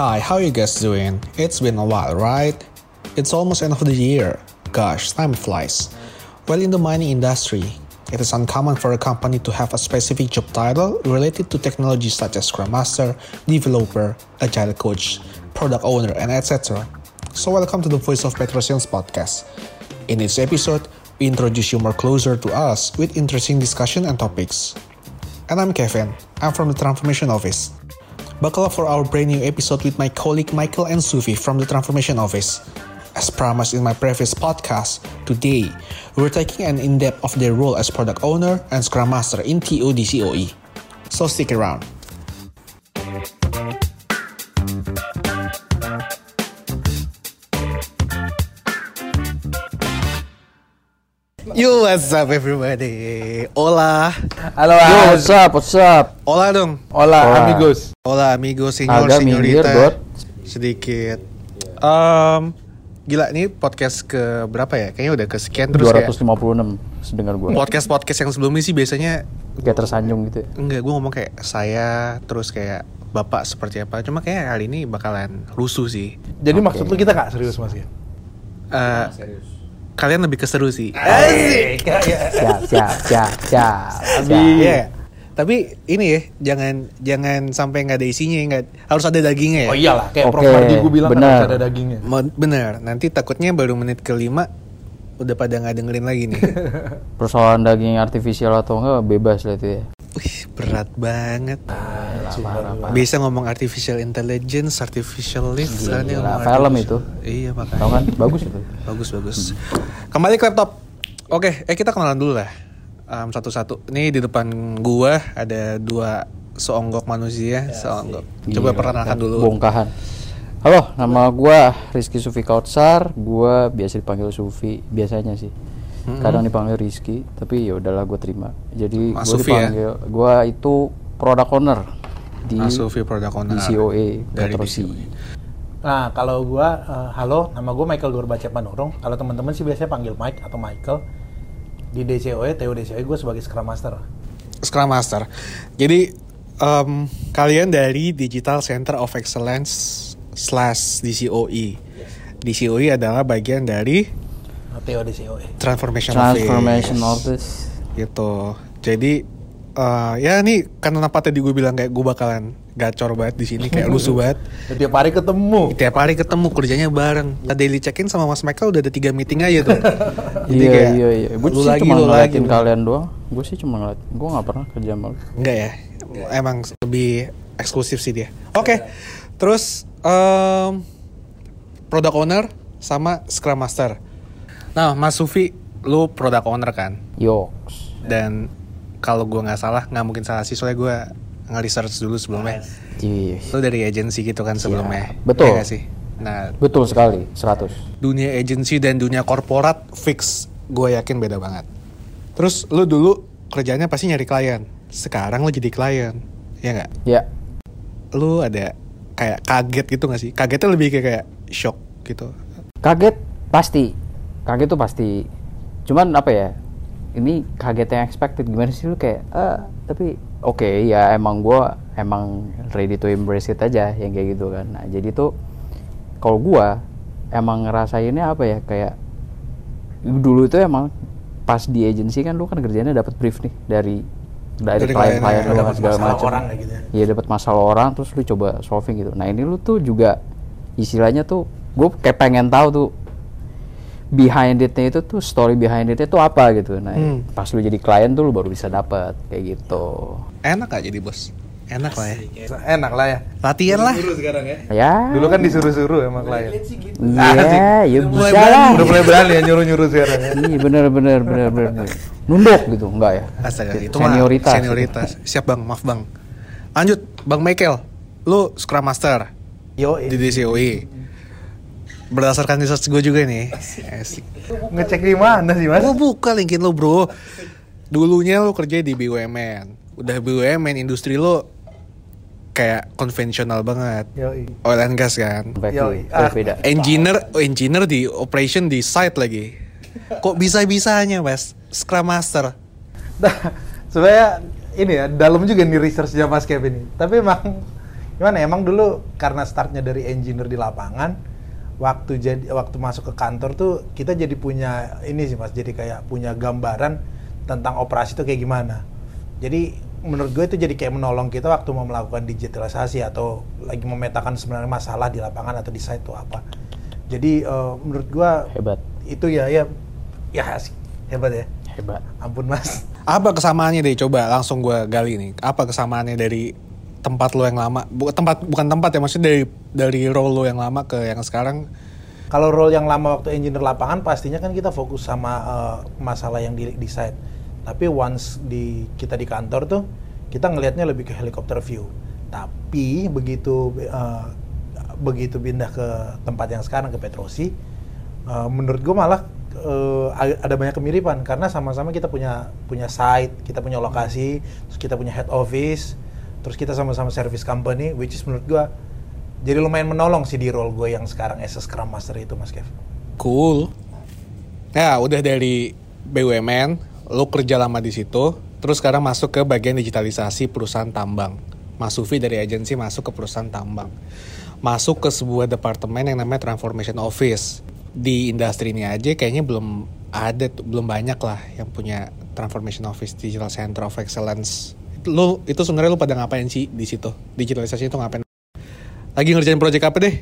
Hi, how are you guys doing? It's been a while, right? It's almost end of the year. Gosh, time flies. Well, in the mining industry, it is uncommon for a company to have a specific job title related to technology such as Scrum Master, Developer, Agile Coach, Product Owner, and etc. So welcome to the Voice of Petrosians podcast. In each episode, we introduce you more closer to us with interesting discussion and topics. And I'm Kevin. I'm from the Transformation Office. Buckle up for our brand new episode with my colleague Michael and Sufi from the Transformation Office. As promised in my previous podcast, today we're taking an in-depth of their role as product owner and scrum master in TODCOE. So stick around. Yo, what's up everybody? Hola. Halo, Yo, what's up, what's up? Hola dong. Hola, Hola. amigos. Hola amigo, senor, Agak minggir, señorita. God. Sedikit. Um, gila ini podcast ke berapa ya? Kayaknya udah kesekian terus kayak 256 sedengar gue. podcast-podcast yang sebelumnya sih biasanya Kayak tersanjung gitu. ya. enggak gue ngomong kayak saya terus kayak bapak seperti apa. Cuma kayak kali ini bakalan rusuh sih. Jadi maksud lu kita gak serius mas ya? Eh, kalian lebih keseru sih. Asik. Siap, siap, siap, siap. siap. Iya. Tapi ini ya, jangan jangan sampai nggak ada isinya, nggak harus ada dagingnya ya. Oh iyalah, kayak Prof Oke, Mardi gue bilang kan benar. harus ada dagingnya. Bener, nanti takutnya baru menit kelima udah pada nggak dengerin lagi nih. Persoalan daging artifisial atau enggak bebas lah itu ya. Wih, berat banget. Bisa ngomong artificial intelligence, artificial lift, gila. ngomong Film artificial- itu. Iya makanya. Tahu kan? Bagus itu. Bagus bagus. Kembali ke laptop. Oke, eh kita kenalan dulu lah. Em, satu-satu. Ini di depan gua ada dua seonggok manusia, seonggok. Coba Iya, perkenalkan dulu. Bongkahan. Halo, nama gua Rizky Sufi Kautsar. Gua biasa dipanggil Sufi biasanya sih. Kadang dipanggil Rizky, tapi ya udahlah gue terima. Jadi Mas gue Sufi ya? dipanggil, gua itu product owner di Mas Sufi Product Owner. di COE Dari Petrosi. Nah kalau gue, halo, nama gue Michael Durbaca Panurung. Kalau teman-teman sih biasanya panggil Mike atau Michael. Di DCOE, TO DCOE gue sebagai Scrum Master. Scrum Master. Jadi em, kalian dari Digital Center of Excellence slash DCOE. DCOE adalah bagian dari TO DCOE. Transformation, Transformation Office. Office. Gitu. Jadi eh, ya nih karena apa tadi gue bilang kayak gue bakalan gacor banget di sini kayak rusuh banget. Tiap hari ketemu. Tiap hari ketemu kerjanya bareng. Kita daily check in sama Mas Michael udah ada tiga meeting aja tuh. Jadi iya kayak, iya iya. Gue lu sih lagi, cuma ngeliatin lagi. kalian doang. Gue sih cuma ngeliat. Gue nggak pernah kerja sama. Enggak ya, emang lebih eksklusif sih dia. Oke, terus em, product owner sama scrum master. Nah, Mas Sufi, lu product owner kan? Yoks. Dan kalau gua nggak salah, nggak mungkin salah sih soalnya gua nge-research dulu sebelumnya. Iya. Lu dari agensi gitu kan sebelumnya? betul. Iya nggak sih. Nah, Betul sekali. 100. dunia agensi dan dunia korporat fix gue yakin beda banget. Terus lu dulu kerjanya pasti nyari klien. Sekarang lu jadi klien, ya nggak? Ya. lu ada kayak kaget gitu gak sih? Kagetnya lebih kayak kayak shock gitu. Kaget pasti. Kaget tuh pasti. Cuman apa ya? Ini kaget yang expected gimana sih lu kayak eh tapi oke ya emang gua emang ready to embrace it aja yang kayak gitu kan. Nah, jadi tuh kalau gua emang ngerasainnya apa ya kayak dulu itu emang pas di agency kan lu kan kerjanya dapat brief nih dari dari klien-klien lu dapat segala masalah macam. orang gitu ya. Iya dapat masalah orang terus lu coba solving gitu. Nah ini lu tuh juga istilahnya tuh gue kayak pengen tahu tuh behind it-nya itu tuh story behind it-nya tuh apa gitu. Nah Hmm. pas lu jadi klien tuh lu baru bisa dapat kayak gitu. Enak gak jadi bos? Enak lah ya. Enak lah ya. Latihan lah. sekarang ya. Ya. Dulu kan disuruh-suruh emang klien. Iya, ya mulai bisa lah. Udah mulai berani ya nyuruh-nyuruh sekarang ya. Iya bener bener bener bener. Nunduk gitu enggak ya? Astaga, itu Senioritas. senioritas. Siap bang, maaf bang. Lanjut, bang Michael. Lu Scrum Master Yo, di DCOE. Berdasarkan research gue juga nih. Asik. ngecek di mana sih mas? Oh buka linkin lo bro. Dulunya lo kerja di BUMN. Udah BUMN industri lo kayak konvensional banget. Yoi. Oil and gas kan. Yoi. Ah. beda. Engineer, oh, engineer di operation di site lagi. Kok bisa-bisanya, Mas? Scrum Master. Nah, sebenarnya ini ya dalam juga nih researchnya Mas Kev ini. Tapi emang gimana? ya, Emang dulu karena startnya dari engineer di lapangan, waktu jadi waktu masuk ke kantor tuh kita jadi punya ini sih Mas. Jadi kayak punya gambaran tentang operasi itu kayak gimana. Jadi menurut gue itu jadi kayak menolong kita waktu mau melakukan digitalisasi atau lagi memetakan sebenarnya masalah di lapangan atau di site itu apa. Jadi eh, menurut gue Hebat. itu ya ya ya asik. hebat ya. Hebat. Ampun Mas. Apa kesamaannya deh? Coba langsung gua gali nih. Apa kesamaannya dari tempat lo yang lama? Bukan tempat, bukan tempat ya, maksudnya dari dari role lo yang lama ke yang sekarang. Kalau role yang lama waktu engineer lapangan pastinya kan kita fokus sama eh, masalah yang di, di site. Tapi once di kita di kantor tuh kita ngelihatnya lebih ke helicopter view. Tapi begitu eh, begitu pindah ke tempat yang sekarang ke Petrosi, eh, menurut gue malah ag- ada banyak kemiripan karena sama-sama kita punya punya site, kita punya lokasi, terus kita punya head office, terus kita sama-sama service company, which is menurut gue jadi lumayan menolong sih di role gue yang sekarang as a Scrum Master itu Mas Kev. Cool. Ya, udah dari BUMN, lo kerja lama di situ, terus sekarang masuk ke bagian digitalisasi perusahaan tambang. Mas Sufi dari agensi masuk ke perusahaan tambang. Masuk ke sebuah departemen yang namanya Transformation Office. Di industri ini aja kayaknya belum ada, belum banyak lah yang punya Transformation Office, Digital Center of Excellence. Lo itu sebenarnya lo pada ngapain sih di situ? Digitalisasi itu ngapain? Lagi ngerjain project apa deh?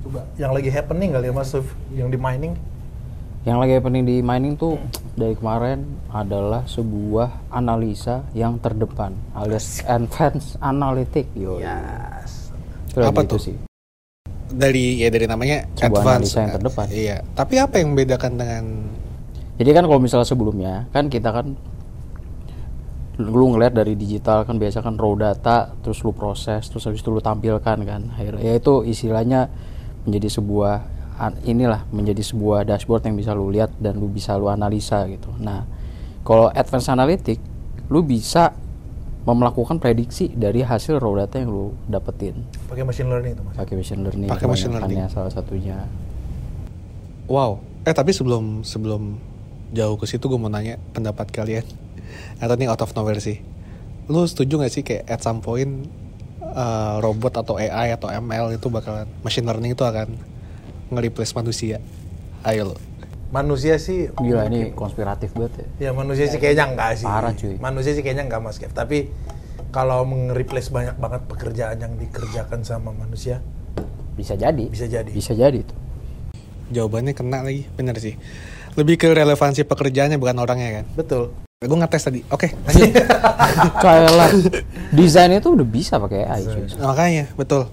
Coba yang lagi happening kali ya Mas Suf, yang di mining. Yang lagi happening di mining tuh dari kemarin adalah sebuah analisa yang terdepan alias advanced analytic yo. Yes. Itu Apa itu tuh? sih. dari ya dari namanya Sebuah advance analisa yang terdepan. Iya. Tapi apa yang membedakan dengan Jadi kan kalau misalnya sebelumnya kan kita kan lu ngeliat dari digital kan biasa kan raw data terus lu proses terus habis itu lu tampilkan kan akhirnya ya itu istilahnya menjadi sebuah inilah menjadi sebuah dashboard yang bisa lu lihat dan lu bisa lu analisa gitu nah kalau advanced analytic lu bisa melakukan prediksi dari hasil raw data yang lu dapetin Pakai machine learning itu Mas. pakai machine learning Pakai machine learning. salah satunya wow. Eh tapi sebelum sebelum jauh ke situ gue mau nanya pendapat kalian. Atau ini out of nowhere sih. Lu setuju gak sih kayak at some point uh, robot atau AI atau ML itu bakalan machine learning itu akan nge-replace manusia? Ayo lo. Manusia sih gila ini konspiratif banget ya Ya manusia sih kayaknya enggak sih. Parah, cuy. Manusia sih kayaknya enggak Mas Kev. Tapi kalau meng-replace banyak banget pekerjaan yang dikerjakan sama manusia, bisa jadi Bisa jadi. bisa jadi tuh Jawabannya kena lagi, bener sih. Lebih ke relevansi pekerjaannya bukan orangnya kan. betul. Gue ngetes tadi. Oke, lanjut. kayak lah desain itu udah bisa pakai AI cuy Makanya, betul.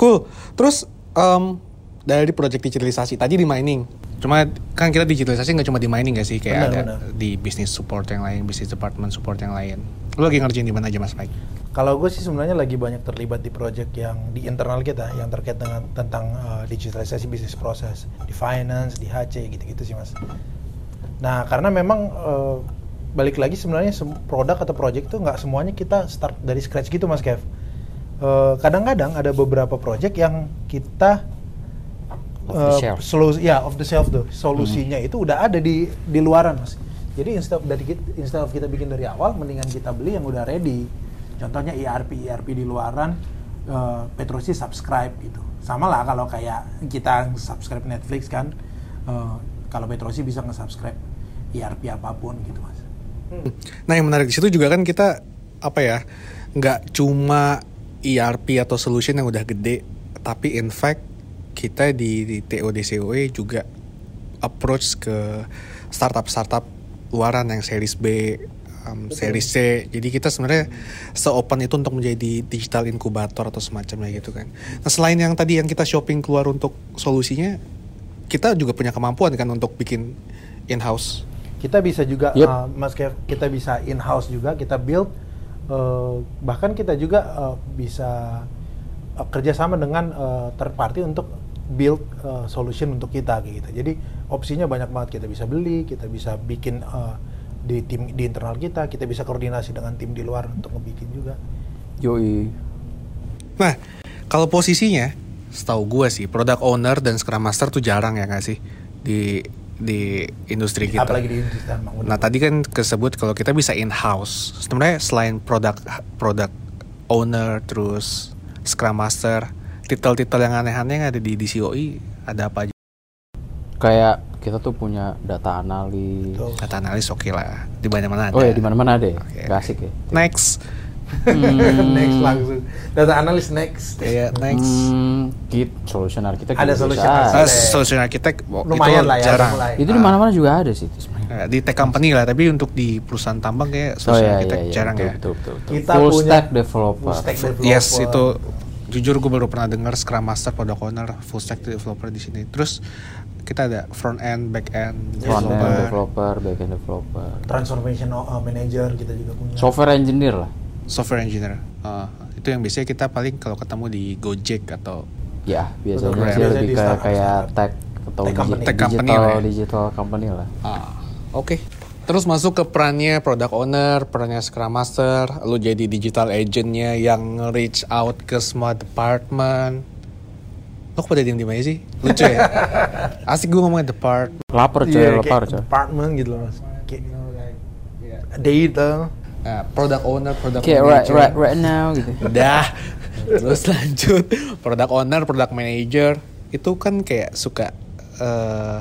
Cool. Terus em, dari project digitalisasi tadi di mining. Cuma kan kita digitalisasi nggak cuma di mining gak sih? Kayak Benar, ada benar. di bisnis support yang lain, bisnis department support yang lain. Lu lagi ngerjain di mana aja Mas Mike? Kalau gue sih sebenarnya lagi banyak terlibat di project yang di internal kita yang terkait dengan tentang uh, digitalisasi bisnis proses di finance, di HC gitu-gitu sih mas. Nah karena memang uh, balik lagi sebenarnya produk atau project itu nggak semuanya kita start dari scratch gitu mas Kev. Uh, Kadang-kadang ada beberapa project yang kita Off the uh, shelf. solu- ya off the shelf tuh solusinya itu udah ada di di luaran mas. Jadi instead dari kita, instead of kita bikin dari awal, mendingan kita beli yang udah ready. Contohnya ERP ERP di luaran, uh, Petrosi subscribe gitu. Sama lah kalau kayak kita subscribe Netflix kan, uh, kalau Petrosi bisa nge-subscribe ERP apa pun gitu mas. Nah yang menarik di situ juga kan kita apa ya nggak cuma ERP atau solution yang udah gede, tapi in fact kita di, di TODCOE juga approach ke startup-startup luaran yang series B, um, series C. Jadi kita sebenarnya se-open itu untuk menjadi digital inkubator atau semacamnya gitu kan. Nah selain yang tadi yang kita shopping keluar untuk solusinya, kita juga punya kemampuan kan untuk bikin in-house. Kita bisa juga, Yep. uh, Mas Kev, kita bisa in-house juga, kita build, uh, bahkan kita juga uh, bisa uh, kerjasama dengan uh, third party untuk build uh, solution untuk kita kayak gitu. Jadi opsinya banyak banget kita bisa beli, kita bisa bikin uh, di tim di internal kita, kita bisa koordinasi dengan tim di luar untuk ngebikin juga. yoi Nah, kalau posisinya, setahu gue sih, product owner dan scrum master tuh jarang ya nggak sih di di industri kita. Apalagi di industri tambang. Nah tadi kan kesebut kalau kita bisa in house. Sebenarnya selain produk produk owner terus scrum master, titel-titel yang aneh-aneh yang ada di DCOI ada apa aja? Kayak kita tuh punya data analis. Data analis oke lah, di mana mana ada. Oh ya di mana-mana ada ya. Oke. Gak asik ya. Next, next langsung. Data analis next. ya next. Hmm, kit solution architect Ada solution architect. Ah, solution architect oh, Lumayan itu lah ya, jarang. mulai. Itu di mana-mana juga ada sih itu sebenarnya. Nah, di tech company lah, tapi untuk di perusahaan tambang kayak Oh solution iya iya, architect iya jarang betul, ya. betul, betul, betul. Kita Full punya stack developer. full stack developer. Yes, itu jujur gue baru pernah dengar Scrum Master, Product Owner, Full Stack Developer di sini. Terus kita ada front end, back end, Front end developer. developer, back end developer. Transformation uh, manager kita juga punya. Software engineer lah. Software engineer. Uh, itu yang biasanya kita paling kalau ketemu di Gojek atau Ya, biasanya sih lebih di kayak tech atau Tech digi- company. Tech company digital lah ya. digital company lah. Ah, oke. Terus masuk ke perannya product owner, perannya scrum master, lu jadi digital agentnya yang reach out ke semua department. Lo kok pada diem diem aja sih? Lucu ya? Asik gue ngomongin department. Lapar coy, Iya, lapar coy. department gitu loh mas. Kayak data. Nah, product owner, product right, manager. right, right now gitu. Udah. Terus lanjut product owner, product manager itu kan kayak suka eh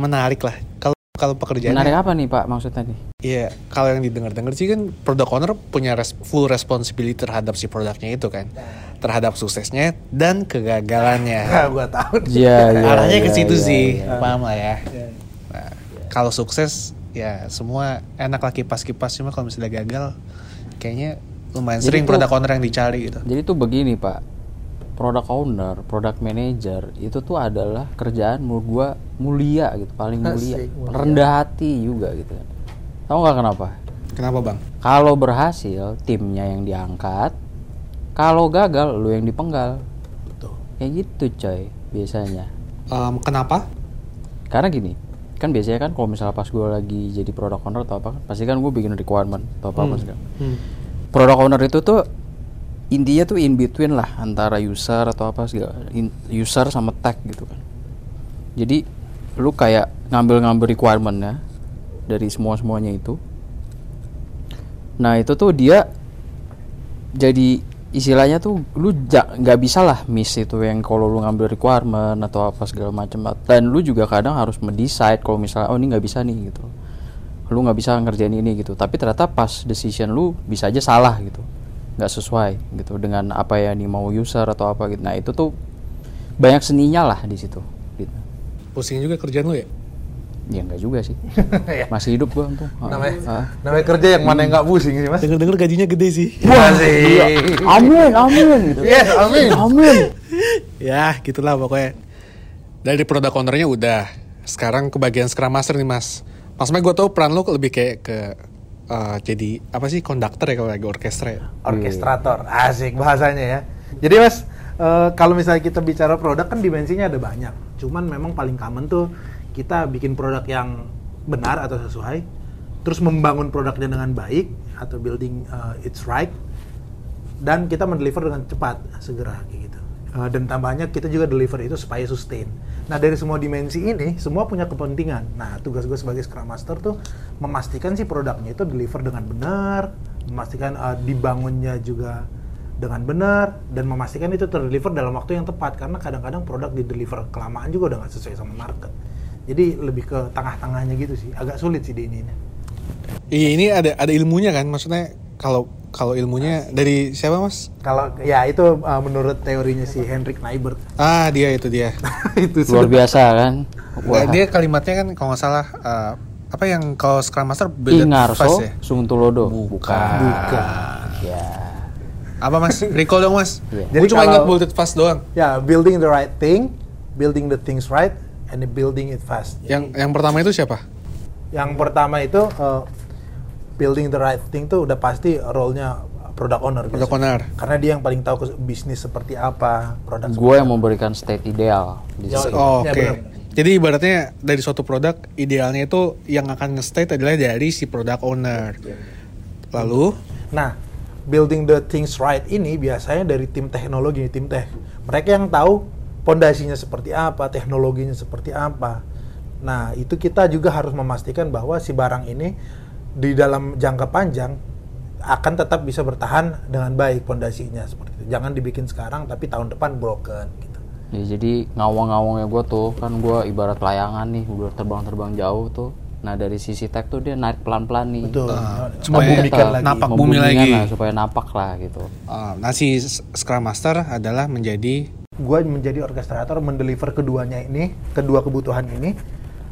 menarik lah. Kalau kalau pekerjaannya Menarik apa nih Pak maksudnya nih? Iya, kalau yang didengar-dengar sih kan product owner punya res- full responsibility terhadap si produknya itu kan. Terhadap suksesnya dan kegagalannya. Nah, gua tahu. Iya, iya. Arahnya ke iya, situ iya, sih, iya. paham lah ya. Nah, kalau sukses ya semua enak lah kipas-kipas cuma kalau misalnya gagal kayaknya lumayan Jadi sering tuh- product owner yang dicari gitu. Jadi tuh begini Pak, product owner, product manager itu tuh adalah kerjaan menurut gua mulia gitu, paling mulia, Asik, mulia. rendah hati juga gitu. Tahu nggak kenapa? Kenapa bang? Kalau berhasil timnya yang diangkat, kalau gagal lu yang dipenggal. Betul. Kayak gitu coy biasanya. Em, kenapa? Karena gini, kan biasanya kan kalau misalnya pas gue lagi jadi product owner atau apa kan, pasti kan gue bikin requirement atau apa apa segala. Product owner itu tuh intinya tuh in between lah antara user atau apa segala, in- user sama tech gitu kan. Jadi lu kayak ngambil-ngambil requirementnya dari semua semuanya itu. Nah itu tuh dia jadi istilahnya tuh lu ja- nggak bisa lah miss itu yang kalau lu ngambil requirement atau apa segala macam. Dan lu juga kadang harus mendesain kalau misalnya oh ini nggak bisa nih gitu. Lu nggak bisa ngerjain ini gitu. Tapi ternyata pas decision lu bisa aja salah gitu. Nggak sesuai gitu dengan apa yang mau user atau apa gitu. Nah itu tuh banyak seninya lah di situ gitu. Pusing juga kerjaan lu ya? Ya enggak juga sih Ya. masih hidup gua untung Ah, namanya ah. namanya kerja yang mana yang nggak pusing sih mas? Dengar-dengar gajinya gede sih. Wah sih. amin amin gitu Yes, amin. amin ya gitulah pokoknya dari product ownernya udah sekarang ke bagian scrum master nih mas mas gue tau peran lo lebih kayak ke eh, jadi apa sih konduktor ya kalau lagi orkestra ya Orkestrator, asik bahasanya ya. Jadi mas, eh, kalau misalnya kita bicara produk kan dimensinya ada banyak. Cuman memang paling common tuh kita bikin produk yang benar atau sesuai, terus membangun produknya dengan baik atau building eh, it's right, dan kita mendeliver dengan cepat segera gitu. Eh, dan tambahnya kita juga deliver itu supaya sustain. Nah dari semua dimensi ini semua punya kepentingan. Nah tugas gue sebagai Scrum Master tuh memastikan si produknya itu deliver dengan benar, memastikan eh, dibangunnya juga dengan benar dan memastikan itu terdeliver dalam waktu yang tepat karena kadang-kadang produk di deliver kelamaan juga udah nggak sesuai sama market. Jadi lebih ke tengah-tengahnya gitu sih, agak sulit sih di ini. iya ini ada ada ilmunya kan? Maksudnya kalau kalau ilmunya dari siapa mas? Kalau ya itu eh, menurut teorinya si Henrik Neibert ah dia itu dia. Itu luar sudah biasa kan? Nah, dia kalimatnya kan kalau nggak salah eh, apa yang kalau scrum master build it Ingarso fast ya? Sungtulodo Bukan. Bukan. ya. Apa mas? Recall dong mas. Gue Jadi cuma kalau- ingat build it fast doang. Ya, building the right thing, building the things right, and building it fast. yang yang pertama itu siapa Yang pertama itu uh, building the right thing tuh udah pasti role-nya product owner. Product biasanya. owner. Karena dia yang paling tahu ke- bisnis seperti apa, produk. gue yang memberikan state ideal di Ya, situ. Oh, Ya, Oke. benar. Jadi ibaratnya dari suatu produk idealnya itu yang akan nge-state adalah dari si product owner. Lalu Nah, building the things right ini biasanya dari tim teknologi, tim tech. Mereka yang tahu pondasinya seperti apa, teknologinya seperti apa. Nah, itu kita juga harus memastikan bahwa si barang ini di dalam jangka panjang akan tetap bisa bertahan dengan baik pondasinya seperti itu. Jangan dibikin sekarang tapi tahun depan broken gitu. Ya, jadi ngawang-ngawangnya gue tuh kan gue ibarat layangan nih udah terbang-terbang jauh tuh. Nah dari sisi tech tuh dia naik pelan-pelan nih. Betul. Nah, supaya membumikan lagi. napak bumi lagi. lah, supaya napak lah gitu. Uh, nah si Scrum Master adalah menjadi gue menjadi orkestrator mendeliver keduanya ini, kedua kebutuhan ini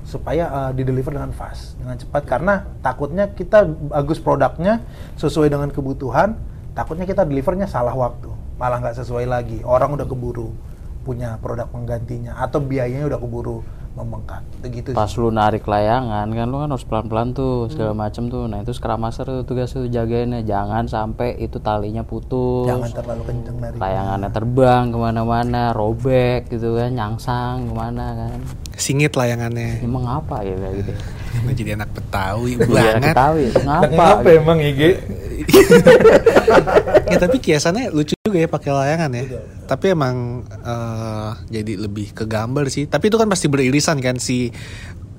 supaya uh, dideliver dengan fast, dengan cepat. Karena takutnya kita bagus produknya sesuai dengan kebutuhan, takutnya kita delivernya salah waktu, malah nggak sesuai lagi, orang udah keburu punya produk penggantinya atau biayanya udah keburu membengkak, begitu. Pas lu narik layangan kan lu kan harus pelan-pelan tuh segala macem tuh. Nah itu Scrum Master tuh tugas tuh jagainnya jangan sampai itu talinya putus. Jangan terlalu kenceng narik. layangannya terbang ke mana-mana, robek gitu kan, nyangsang ke mana kan. singit layangannya. Emang apa ya kayak gitu? Nah, jadi anak Betawi Iya, banget. Ngapa? Ngapa emang IG? ya tapi kiasannya lucu juga ya pakai layangan ya. Tapi emang eh, jadi lebih ke gambar sih. Tapi itu kan pasti beririsan kan si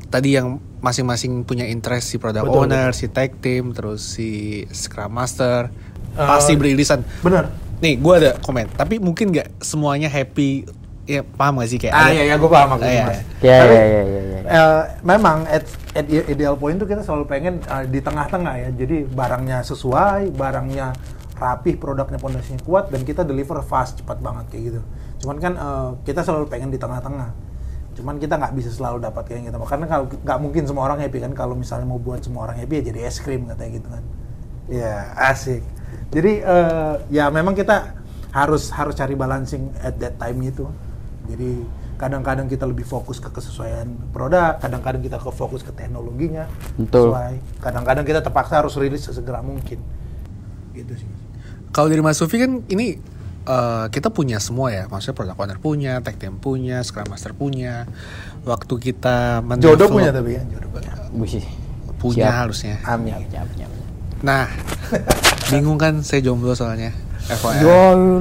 tadi yang masing-masing punya interest si product Betul, owner, si tech team, terus si Scrum Master Eh, pasti beririsan. Bener. Nih, gue ada komen. Tapi mungkin nggak semuanya happy. Ya paham gak sih kayak? Ah iya, iya gue paham. Iya, iya. Ya, ya, ya, ya, memang at, at ideal point itu kita selalu pengen eh, di tengah-tengah ya. Jadi barangnya sesuai, barangnya rapih, produknya pondasinya kuat dan kita deliver fast, cepat banget kayak gitu. Cuman kan eh, kita selalu pengen di tengah-tengah. Cuman kita nggak bisa selalu dapat kayak mau. Karena kalau nggak mungkin semua orang happy kan kalau misalnya mau buat semua orang happy ya jadi es krim katanya gitu kan. Ya asik. Jadi eh, ya memang kita harus harus cari balancing at that time itu. Jadi kadang-kadang kita lebih fokus ke kesesuaian produk, kadang-kadang kita ke fokus ke teknologinya Betul. sesuai. Kadang-kadang kita terpaksa harus rilis sesegera mungkin. Gitu sih. Kalau dari Mas Sufi kan ini eh, kita punya semua ya, maksudnya product owner punya, tech team punya, scrum master punya. Waktu kita Jodoh punya tapi ya, jodoh punya. Punya siap. harusnya. Amin. Siap, siap. Nah, bingung kan saya jomblo soalnya. FYI.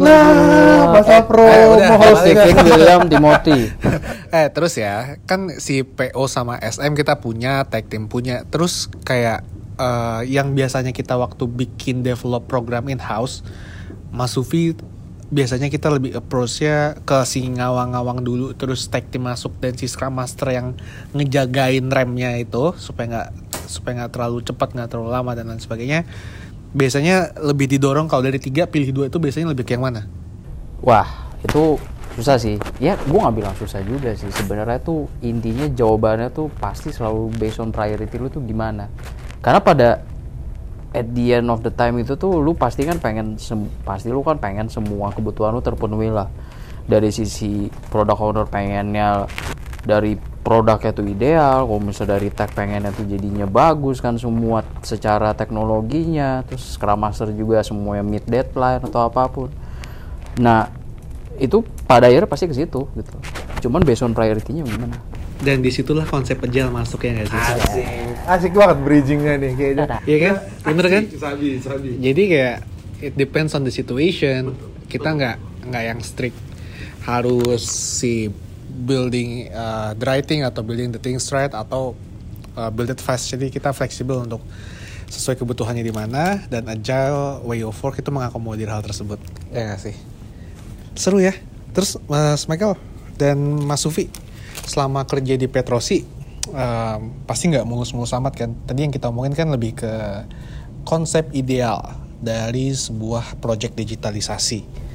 Nah, bahasa pro eh, udah. Speaking William Timothy. eh terus ya, kan si PO sama SM kita punya, tech team punya. Terus kayak eh, yang biasanya kita waktu bikin develop program in house, Mas Sufi biasanya kita lebih approach-nya ke si ngawang-ngawang dulu terus tech team masuk dan si scrum master yang ngejagain remnya itu supaya nggak supaya nggak terlalu cepat nggak terlalu lama dan lain sebagainya biasanya lebih didorong kalau dari tiga pilih dua itu biasanya lebih ke yang mana Wah, itu susah sih. Ya, gua nggak bilang susah juga sih. Sebenarnya tuh intinya jawabannya tuh pasti selalu based on priority lu tuh gimana. Karena pada at the end of the time itu tuh lu pasti kan pengen pasti lu kan pengen semua kebutuhan lu terpenuhi lah. Dari sisi product owner pengennya dari produknya tuh ideal, kalau misalnya dari tech pengennya tuh jadinya bagus kan semua secara teknologinya, terus Scrum Master juga semuanya meet deadline atau apa pun. Nah, itu pada akhirnya pasti ke situ gitu. Cuman based on priority-nya gimana? Dan di situlah konsep agile masuk ya nggak sih? Asik. Asik banget bridgingnya nih kayaknya. Iya kan? Bener kan? Sabi, sabi. jadi kayak it depends on the situation. Kita nggak nggak yang strict. Harus si building uh, the right thing atau building the things right atau uh, build it fast. Jadi kita fleksibel untuk sesuai kebutuhannya di mana. Dan agile way of work itu mengakomodir hal tersebut. Ya nggak sih? Seru ya. Terus Mas Michael dan Mas Sufi selama kerja di Petrosi um, pasti nggak mulus-mulus amat kan tadi yang kita omongin kan lebih ke konsep ideal dari sebuah project digitalisasi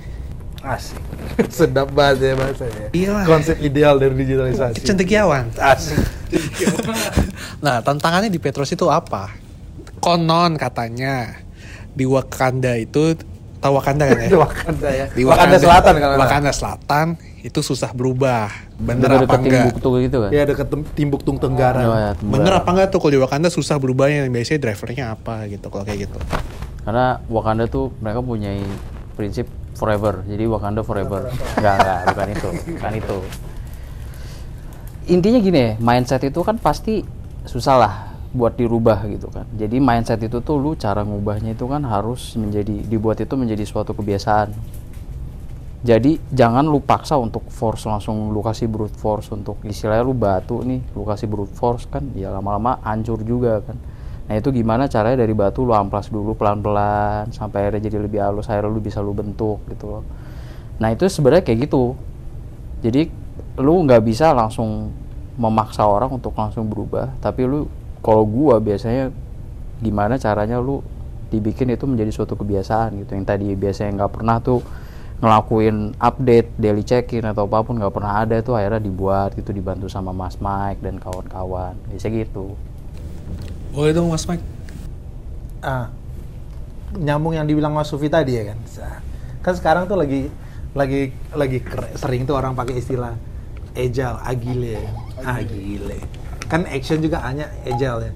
Asik. Sedap banget ya bahasanya. Iyalah. Konsep ideal dari digitalisasi. kecendekiawan Asik. nah tantangannya di Petrosi itu apa konon katanya di Wakanda itu tahu Wakanda kan ya Di Wakanda ya. di Wakanda Selatan kalau nggak salah. Wakanda Selatan itu susah berubah bener Udah apa enggak Timbuktu gitu kan? Ya Timbuk Tung Tenggara. Oh, ya, bener apa enggak tuh kalau di Wakanda susah berubahnya biasanya drivernya apa gitu kalau kayak gitu Karena Wakanda tuh mereka punya prinsip forever. Jadi Wakanda forever. Enggak, enggak, bukan itu. Bukan itu. Intinya gini ya, mindset itu kan pasti susah lah. buat dirubah gitu kan. Jadi mindset itu tuh lu cara ngubahnya itu kan harus menjadi dibuat itu menjadi suatu kebiasaan. Jadi jangan lu paksa untuk force langsung lu kasih brute force untuk istilahnya lu batu nih, lu kasih brute force kan ya lama-lama hancur juga kan. Nah itu gimana caranya dari batu lu amplas dulu pelan-pelan sampai akhirnya jadi lebih halus, akhirnya lu bisa lu bentuk gitu loh. Nah itu sebenarnya kayak gitu. Jadi lu nggak bisa langsung memaksa orang untuk langsung berubah, tapi lu kalau gua biasanya gimana caranya lu dibikin itu menjadi suatu kebiasaan gitu yang tadi biasanya nggak pernah tuh ngelakuin update daily check-in atau apa pun nggak pernah ada tuh akhirnya dibuat gitu dibantu sama Mas Mike dan kawan-kawan biasa gitu Boleh dong Mas Mike. ah, nyambung yang dibilang Mas Sufi tadi ya kan. Kan sekarang tuh lagi lagi lagi sering tuh orang pakai istilah agile, agile, agile. Kan action juga hanya agile ya.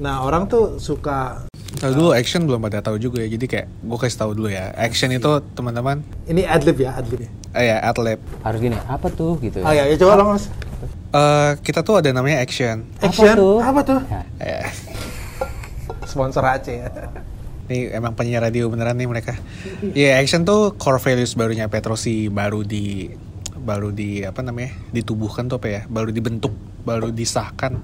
Nah, orang tuh suka Tahu dulu action belum pada tahu juga ya. Jadi kayak gue kasih tahu dulu ya. Action itu teman-teman ini adlib ya, adlib ya. eh ya atlet. harus gini apa tuh gitu Oh ya, ya coba dong Mas. Eh kita tuh ada namanya action. Action. tuh? Apa tuh? Ya, Eh, Sponsor Aceh ya. Ini emang penyiar radio beneran nih mereka. Iya, action tuh core values barunya Petrosi baru di baru di apa namanya? ditubuhkan tuh apa ya? Baru dibentuk, baru disahkan.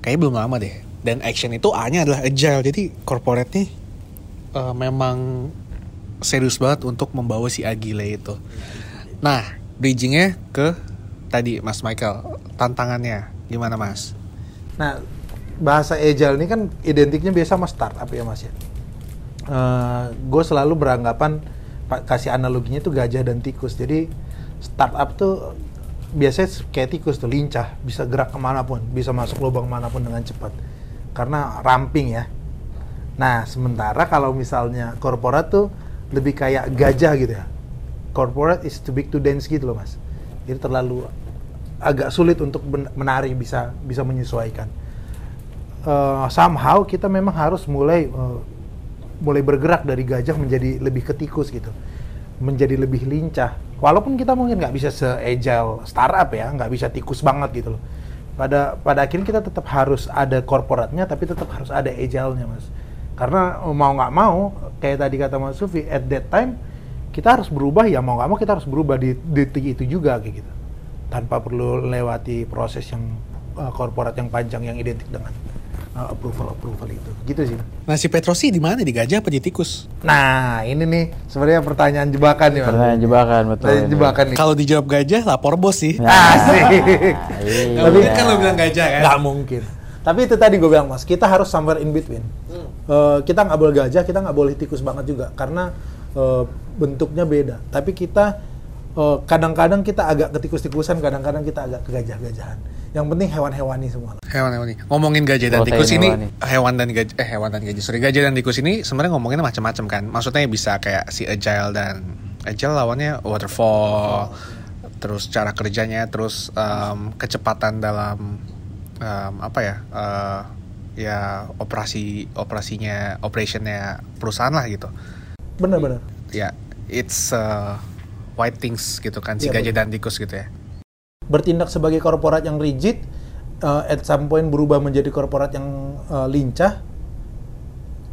Kayaknya belum lama deh. Dan action itu A-nya adalah agile. Jadi corporate nih eh, memang serius banget untuk membawa si Agile itu. Nah, bridgingnya ke tadi Mas Michael, tantangannya gimana Mas? Nah, bahasa agile ini kan identiknya biasa sama startup ya Mas ya. gue selalu beranggapan pa- kasih analoginya itu gajah dan tikus. Jadi startup tuh biasanya kayak tikus tuh lincah, bisa gerak ke mana pun, bisa masuk lubang mana pun dengan cepat. Karena ramping ya. Nah, sementara kalau misalnya korporat tuh lebih kayak gajah gitu ya. Corporate is too big to dance gitu loh mas. Jadi terlalu agak sulit untuk menari bisa bisa menyesuaikan. Eh, somehow kita memang harus mulai eh, mulai bergerak dari gajah menjadi lebih ke tikus gitu, menjadi lebih lincah. Walaupun kita mungkin nggak bisa se-agile startup ya, nggak bisa tikus banget gitu loh. Pada pada akhirnya kita tetap harus ada korporatnya, tapi tetap harus ada agile-nya mas. Karena eh, mau nggak mau, kayak tadi kata Mas Sufi, at that time kita harus berubah ya mau nggak mau kita harus berubah di detik itu juga kayak gitu tanpa perlu lewati proses yang uh, korporat yang panjang yang identik dengan uh, approval approval itu gitu sih Nah si Petrosi di mana di gajah apa di tikus? nah ini nih sebenarnya pertanyaan jebakan nih Mas. pertanyaan jebakan betul Pertanyaan ini. jebakan nih Kalau dijawab gajah lapor bos sih. Nah, asik iya. Nggak mungkin kan lo bilang gajah kan? nggak mungkin tapi itu tadi gue bilang mas kita harus somewhere in between Eh, kita nggak boleh gajah kita nggak boleh tikus banget juga karena eh, bentuknya beda tapi kita eh, kadang-kadang kita agak ketikus-tikusan kadang-kadang kita agak kegajah-gajahan yang penting hewan-hewani semua Hewan hewan nih. Ngomongin gajah dan tikus ini hewani. hewan dan gajah eh hewan dan gajah. Sorry gajah dan tikus ini sebenarnya ngomonginnya macam-macam kan. Maksudnya bisa kayak si agile dan agile lawannya waterfall. Terus cara kerjanya, terus em, kecepatan dalam em, apa ya? eh, ya operasi operasinya operationnya perusahaan lah gitu. bener-bener Ya it's uh, white things gitu kan si Iya, gajah dan tikus gitu ya. bertindak sebagai korporat yang rigid, uh, at some point berubah menjadi korporat yang uh, lincah,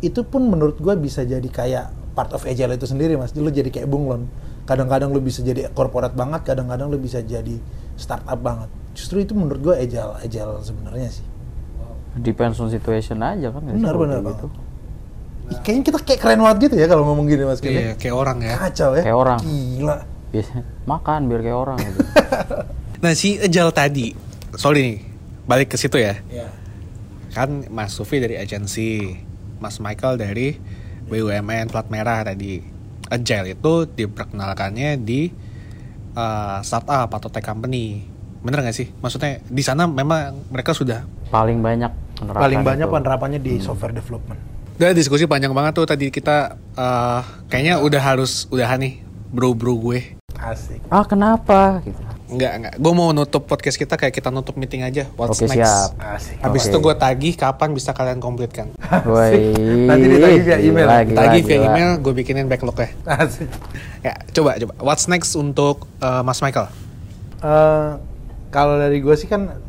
itu pun menurut gue bisa jadi kayak part of agile itu sendiri mas. Lu jadi kayak bunglon. Kadang-kadang lu bisa jadi korporat banget, kadang-kadang lu bisa jadi startup banget. Justru itu menurut gue agile, agile sebenarnya sih. depends on situation aja kan Benar, benar, gitu Ih, Kayaknya kita kayak keren banget gitu ya kalau ngomong gini mas. Iya, kayak orang ya. Kacau ya. Kayak orang. Gila. Biasa makan biar kayak orang gitu Nah si agile tadi, sorry nih, balik ke situ ya. Iya. Kan Mas Sufi dari agensi, Mas Michael dari BUMN plat merah tadi. Agile itu diperkenalkannya di uh, startup atau tech company. Bener gak sih? Maksudnya di sana memang mereka sudah paling banyak Paling banyak itu. penerapannya di software development. udah diskusi panjang banget tuh tadi kita uh, kayaknya udah harus udahan nih bro-bro gue. Asik. ah kenapa gitu Enggak, enggak. Gue mau nutup podcast kita kayak kita nutup meeting aja. What's Oke, next? siap. Asik. Habis Oke. itu gue tagih kapan bisa kalian komplitkan. Woi, Nanti ditagih via email. gila, gila, Tagih via gila. email, gue bikinin backlog ya. Asik. Ya, coba coba. What's next untuk uh, Mas Michael? Eh, kalau dari gue sih kan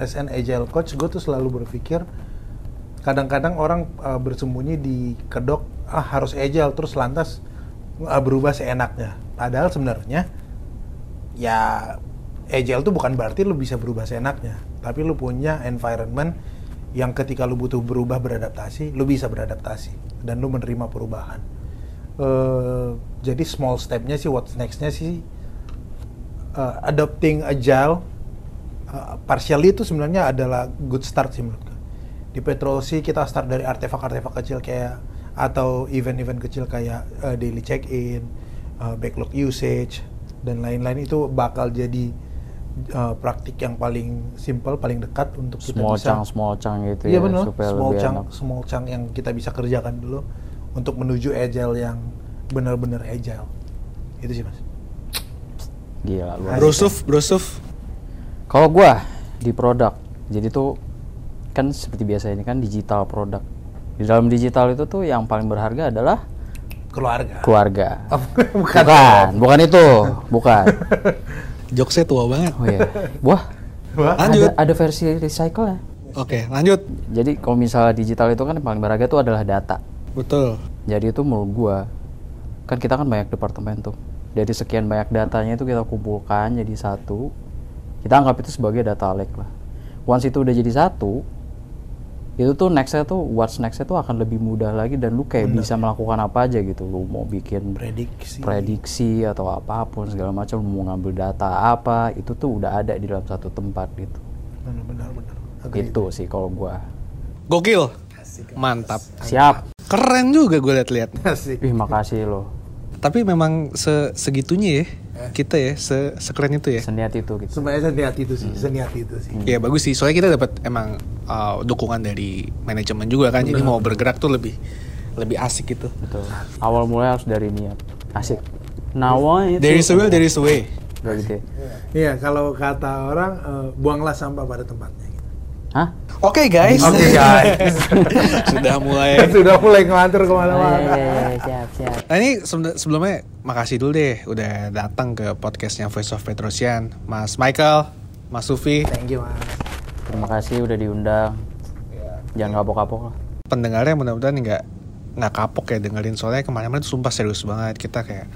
as an agile coach gue tuh selalu berpikir kadang-kadang orang uh, bersembunyi di kedok ah harus agile terus lantas uh, berubah seenaknya padahal sebenarnya ya agile tuh bukan berarti lu bisa berubah seenaknya. Tapi lu punya environment yang ketika lu butuh berubah beradaptasi lu bisa beradaptasi. Dan lu menerima perubahan. Uh, jadi small stepnya sih what's nextnya sih uh, adopting agile uh, partially itu sebenarnya adalah good start sih menurut gue. Di Petrosi kita start dari artefak-artefak kecil kayak atau event-event kecil kayak uh, daily check-in, uh, backlog usage dan lain-lain itu bakal jadi uh, praktik yang paling simple, paling dekat untuk kita small bisa chunk small chunk gitu Iya ya benar, supaya small lebih chunk, enak. small chunk yang kita bisa kerjakan dulu untuk menuju agile yang benar-benar agile. Itu sih mas. Gila luar Bro biasa. Suf, Bro Suf. Kalau gua di produk, jadi tuh kan seperti biasa ini kan digital produk. Di dalam digital itu tuh yang paling berharga adalah Keluarga. keluarga. Oh, bukan. Bukan, bukan itu, bukan. Jokesnya tua banget. Oh iya. Wah, Wah, ada, Lanjut. ada versi recycle ya. Oke, lanjut. Jadi kalau misalnya digital itu kan yang paling berharga itu adalah data. Betul. Jadi itu menurut gua kan kita kan banyak departemen tuh. Dari sekian banyak datanya itu kita kumpulkan jadi satu. Kita anggap itu sebagai data lake lah. Once itu udah jadi satu, itu tuh nextnya tuh what's nextnya tuh akan lebih mudah lagi dan lu kayak bisa melakukan apa aja gitu. Lu mau bikin prediksi. prediksi atau apa pun segala macam, lu mau ngambil data apa, itu tuh udah ada di dalam satu tempat gitu. Benar benar benar. Agreed. Itu sih kalau gua. Gokil. Mantap. Siap. Keren juga gue liat-liat. Ih makasih lo. Tapi memang se segitunya ya kita ya, se sekeren itu ya. Seniat itu gitu. Sebenarnya seniat itu sih, seniat itu sih. Ya bagus sih, soalnya kita dapat emang uh, dukungan dari manajemen juga kan, jadi mau bergerak tuh lebih lebih asik gitu. Betul. Awal mulai harus dari niat. Asik. Nawa itu. There is a will, there is a way. Udah gitu ya. Iya, kalau kata orang eh, buanglah sampah pada tempatnya. Gitu. Hah? Oke guys. Oke guys, Sudah mulai. sudah mulai ngelantur Oh, ke mana-mana. iya, iya, iya, siap, siap. Nah ini sebelum- sebelumnya makasih dulu deh udah datang ke podcastnya Voice of Petrosian, Mas Michael, Mas Sufi. Thank you mas. Terima kasih udah diundang. Jangan kapok-kapok lah. Pendengarnya mudah-mudahan nggak nggak kapok ya dengerin soalnya kemarin-kemarin tuh sumpah serius banget kita kayak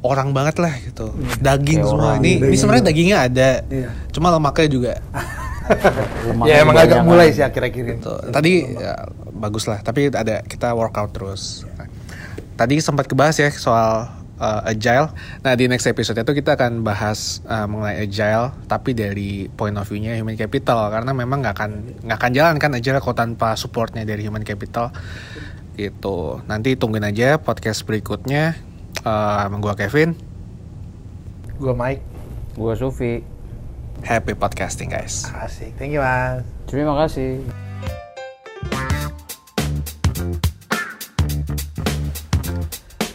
orang banget lah gitu, daging Kayak semua. orang. Ini ini Daging sebenarnya dagingnya ada, Iya. cuma lemaknya juga. Ya emang agak mulai sih akhir-akhir ini. Tadi ya, bagus lah, tapi ada kita workout terus. Tadi sempat kebahas ya soal uh, agile. Nah di next episode itu kita akan bahas uh, mengenai agile, tapi dari point of view-nya human capital karena memang nggak akan nggak akan jalan kan agile kalau tanpa supportnya dari human capital. Itu nanti tungguin aja podcast berikutnya. Uh, gua Kevin, Gue Mike. Gua Sufi. Happy podcasting guys. Asik. Thank you mas. Terima kasih.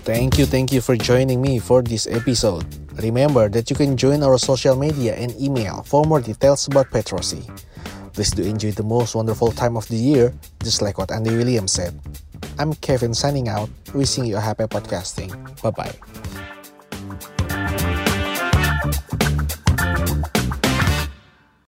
Thank you, thank you for joining me for this episode. Remember that you can join our social media and email for more details about Petrosi. Please do enjoy the most wonderful time of the year, just like what Andy Williams said. I'm Kevin signing out, wishing you a happy podcasting. Bye bye.